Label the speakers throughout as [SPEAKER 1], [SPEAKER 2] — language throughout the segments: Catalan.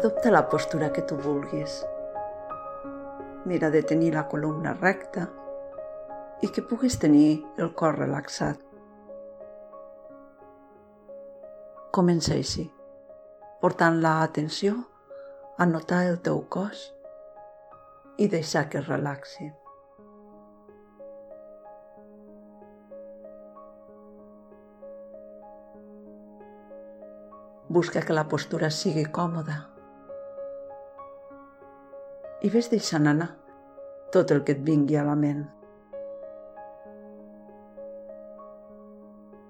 [SPEAKER 1] Adopta la postura que tu vulguis. Mira de tenir la columna recta i que puguis tenir el cor relaxat. Comença així, portant la atenció a notar el teu cos i deixar que es relaxi. Busca que la postura sigui còmoda i ves deixant anar tot el que et vingui a la ment.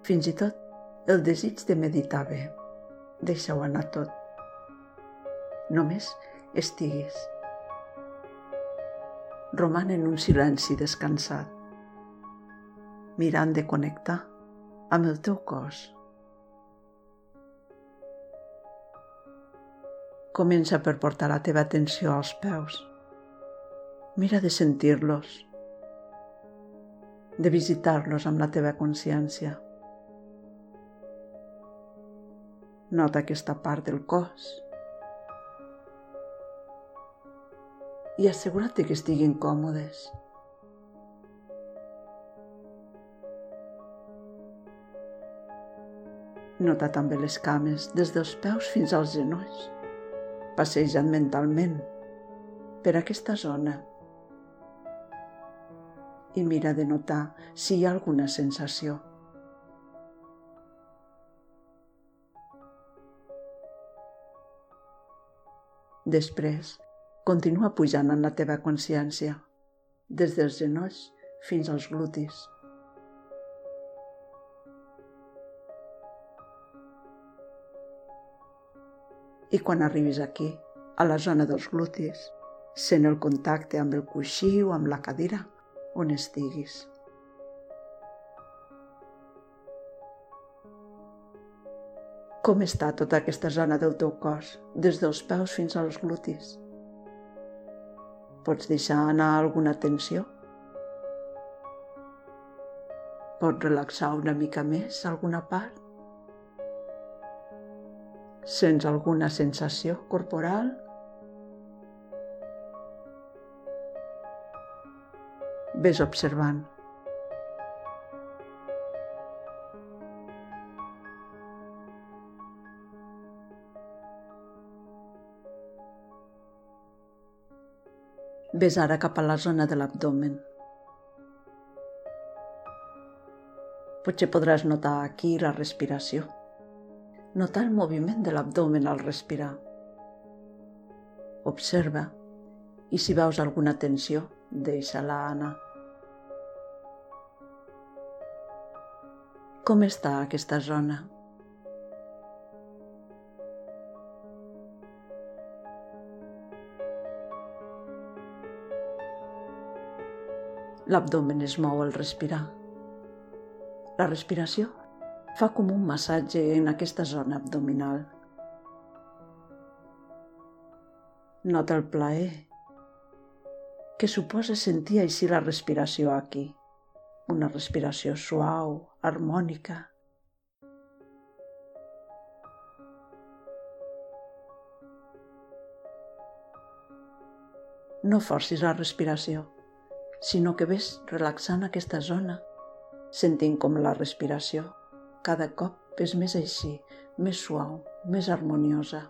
[SPEAKER 1] Fins i tot el desig de meditar bé. Deixa-ho anar tot. Només estiguis. Roman en un silenci descansat, mirant de connectar amb el teu cos. Comença per portar la teva atenció als peus. Mira de sentir-los, de visitar-los amb la teva consciència. Nota aquesta part del cos i assegura't que estiguin còmodes. Nota també les cames des dels peus fins als genolls. Passeja't mentalment per aquesta zona i mira de notar si hi ha alguna sensació. Després, continua pujant en la teva consciència, des dels genolls fins als glutis. I quan arribis aquí, a la zona dels glutis, sent el contacte amb el coixí o amb la cadira on estiguis. Com està tota aquesta zona del teu cos, des dels peus fins als glutis? Pots deixar anar alguna tensió? Pots relaxar una mica més alguna part? Sents alguna sensació corporal? Ves observant. Ves ara cap a la zona de l'abdomen. Potser podràs notar aquí la respiració. Notar el moviment de l'abdomen al respirar. Observa i si veus alguna tensió, deixa-la anar. Com està aquesta zona? L'abdomen es mou al respirar. La respiració fa com un massatge en aquesta zona abdominal. Nota el plaer que suposa sentir així la respiració aquí. Una respiració suau, harmònica. No forcis la respiració sinó que ves relaxant aquesta zona, sentint com la respiració cada cop és més així, més suau, més harmoniosa.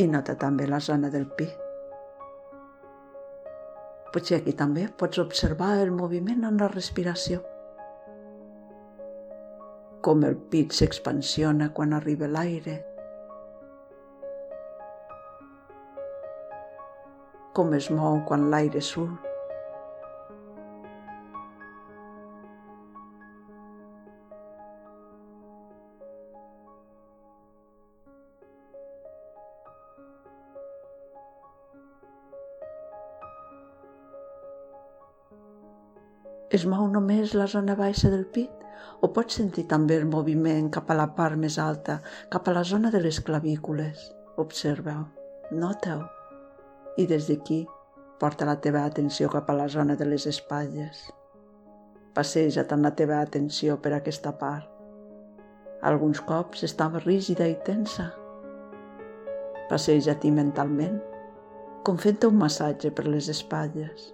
[SPEAKER 1] I nota també la zona del pit. Potser aquí també pots observar el moviment en la respiració com el pit s'expansiona quan arriba l'aire, com es mou quan l'aire surt. Es mou només la zona baixa del pit? o pots sentir també el moviment cap a la part més alta, cap a la zona de les clavícules. Observa-ho, nota-ho i des d'aquí Porta la teva atenció cap a la zona de les espatlles. Passeja't amb la teva atenció per aquesta part. Alguns cops estava rígida i tensa. Passeja-t'hi mentalment, com fent un massatge per les espatlles.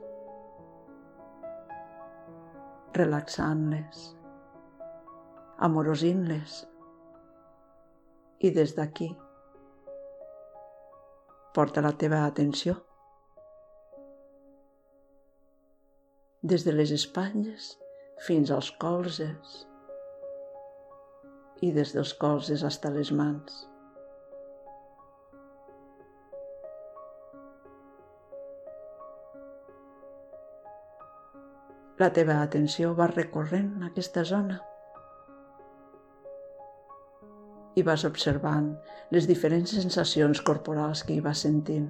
[SPEAKER 1] Relaxant-les, amorosint-les. I des d'aquí, porta la teva atenció des de les espatlles fins als colzes i des dels colzes fins a les mans. La teva atenció va recorrent aquesta zona i vas observant les diferents sensacions corporals que hi vas sentint.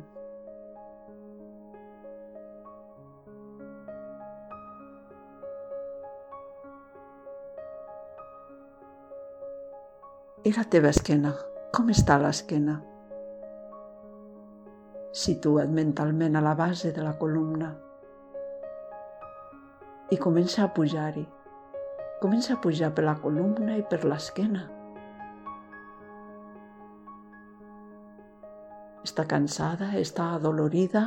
[SPEAKER 1] I la teva esquena? Com està l'esquena? Situa't mentalment a la base de la columna i comença a pujar-hi. Comença a pujar per la columna i per l'esquena. Està cansada? Està adolorida?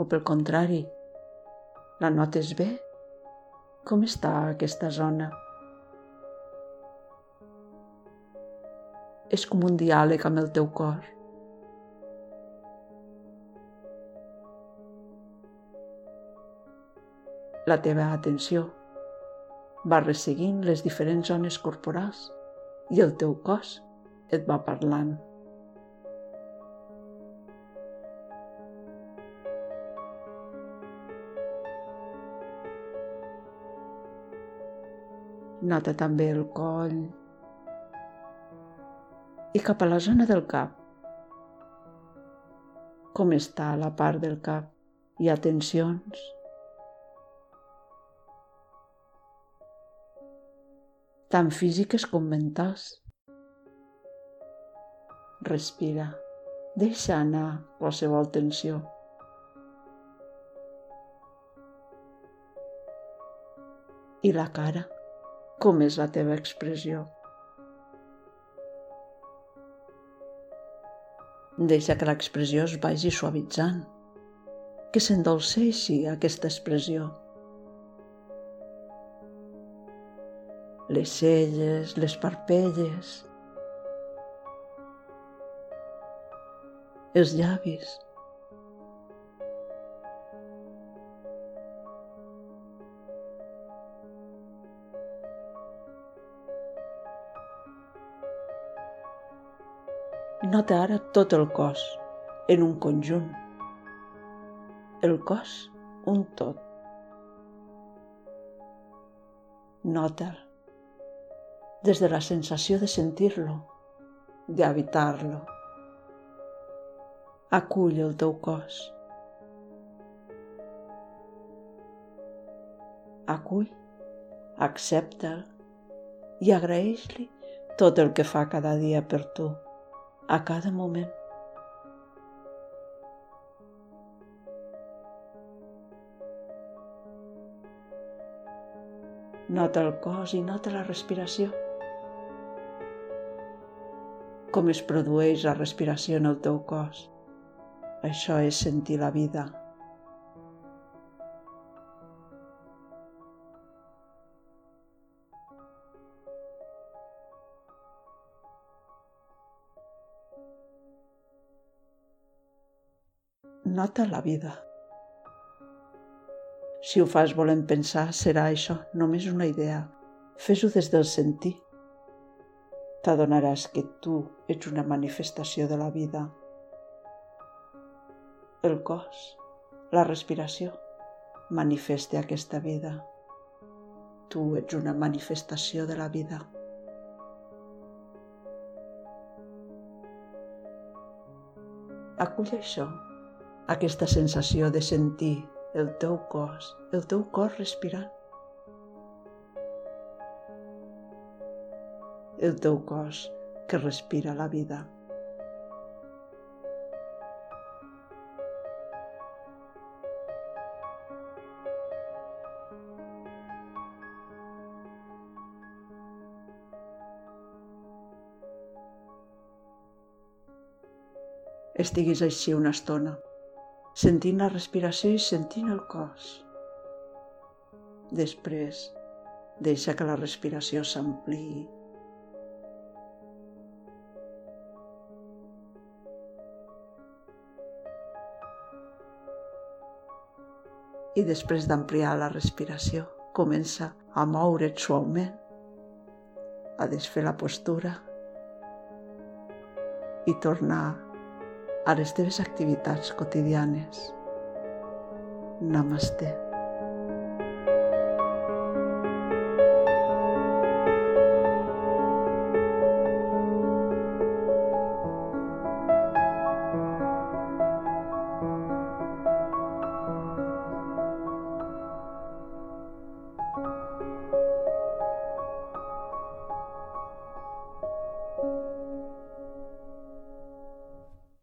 [SPEAKER 1] O pel contrari, la notes bé? Com està aquesta zona? És com un diàleg amb el teu cor. La teva atenció va resseguint les diferents zones corporals i el teu cos et va parlant. Nota també el coll i cap a la zona del cap. Com està la part del cap? Hi ha tensions? Tant físiques com mentals. Respira. Deixa anar qualsevol tensió. I la cara? Com és la teva expressió? Deixa que l'expressió es vagi suavitzant, que s'endolceixi aquesta expressió. Les celles, les parpelles, els llavis, Nota ara tot el cos, en un conjunt. El cos, un tot. Nota'l, des de la sensació de sentir-lo, d'habitar-lo. Acull el teu cos. Acull, accepta'l i agraeix-li tot el que fa cada dia per tu a cada moment. Nota el cos i nota la respiració. Com es produeix la respiració en el teu cos. Això és sentir la vida. Nota la vida. Si ho fas volent pensar, serà això, només una idea. Fes-ho des del sentir. T'adonaràs que tu ets una manifestació de la vida. El cos, la respiració, manifesta aquesta vida. Tu ets una manifestació de la vida. Acull això aquesta sensació de sentir el teu cos, el teu cos respirant. El teu cos que respira la vida. Estiguis així una estona sentint la respiració i sentint el cos. Després, deixa que la respiració s'ampliï. I després d'ampliar la respiració, comença a moure't suaument, a desfer la postura i tornar a les teves activitats quotidianes. Namaste.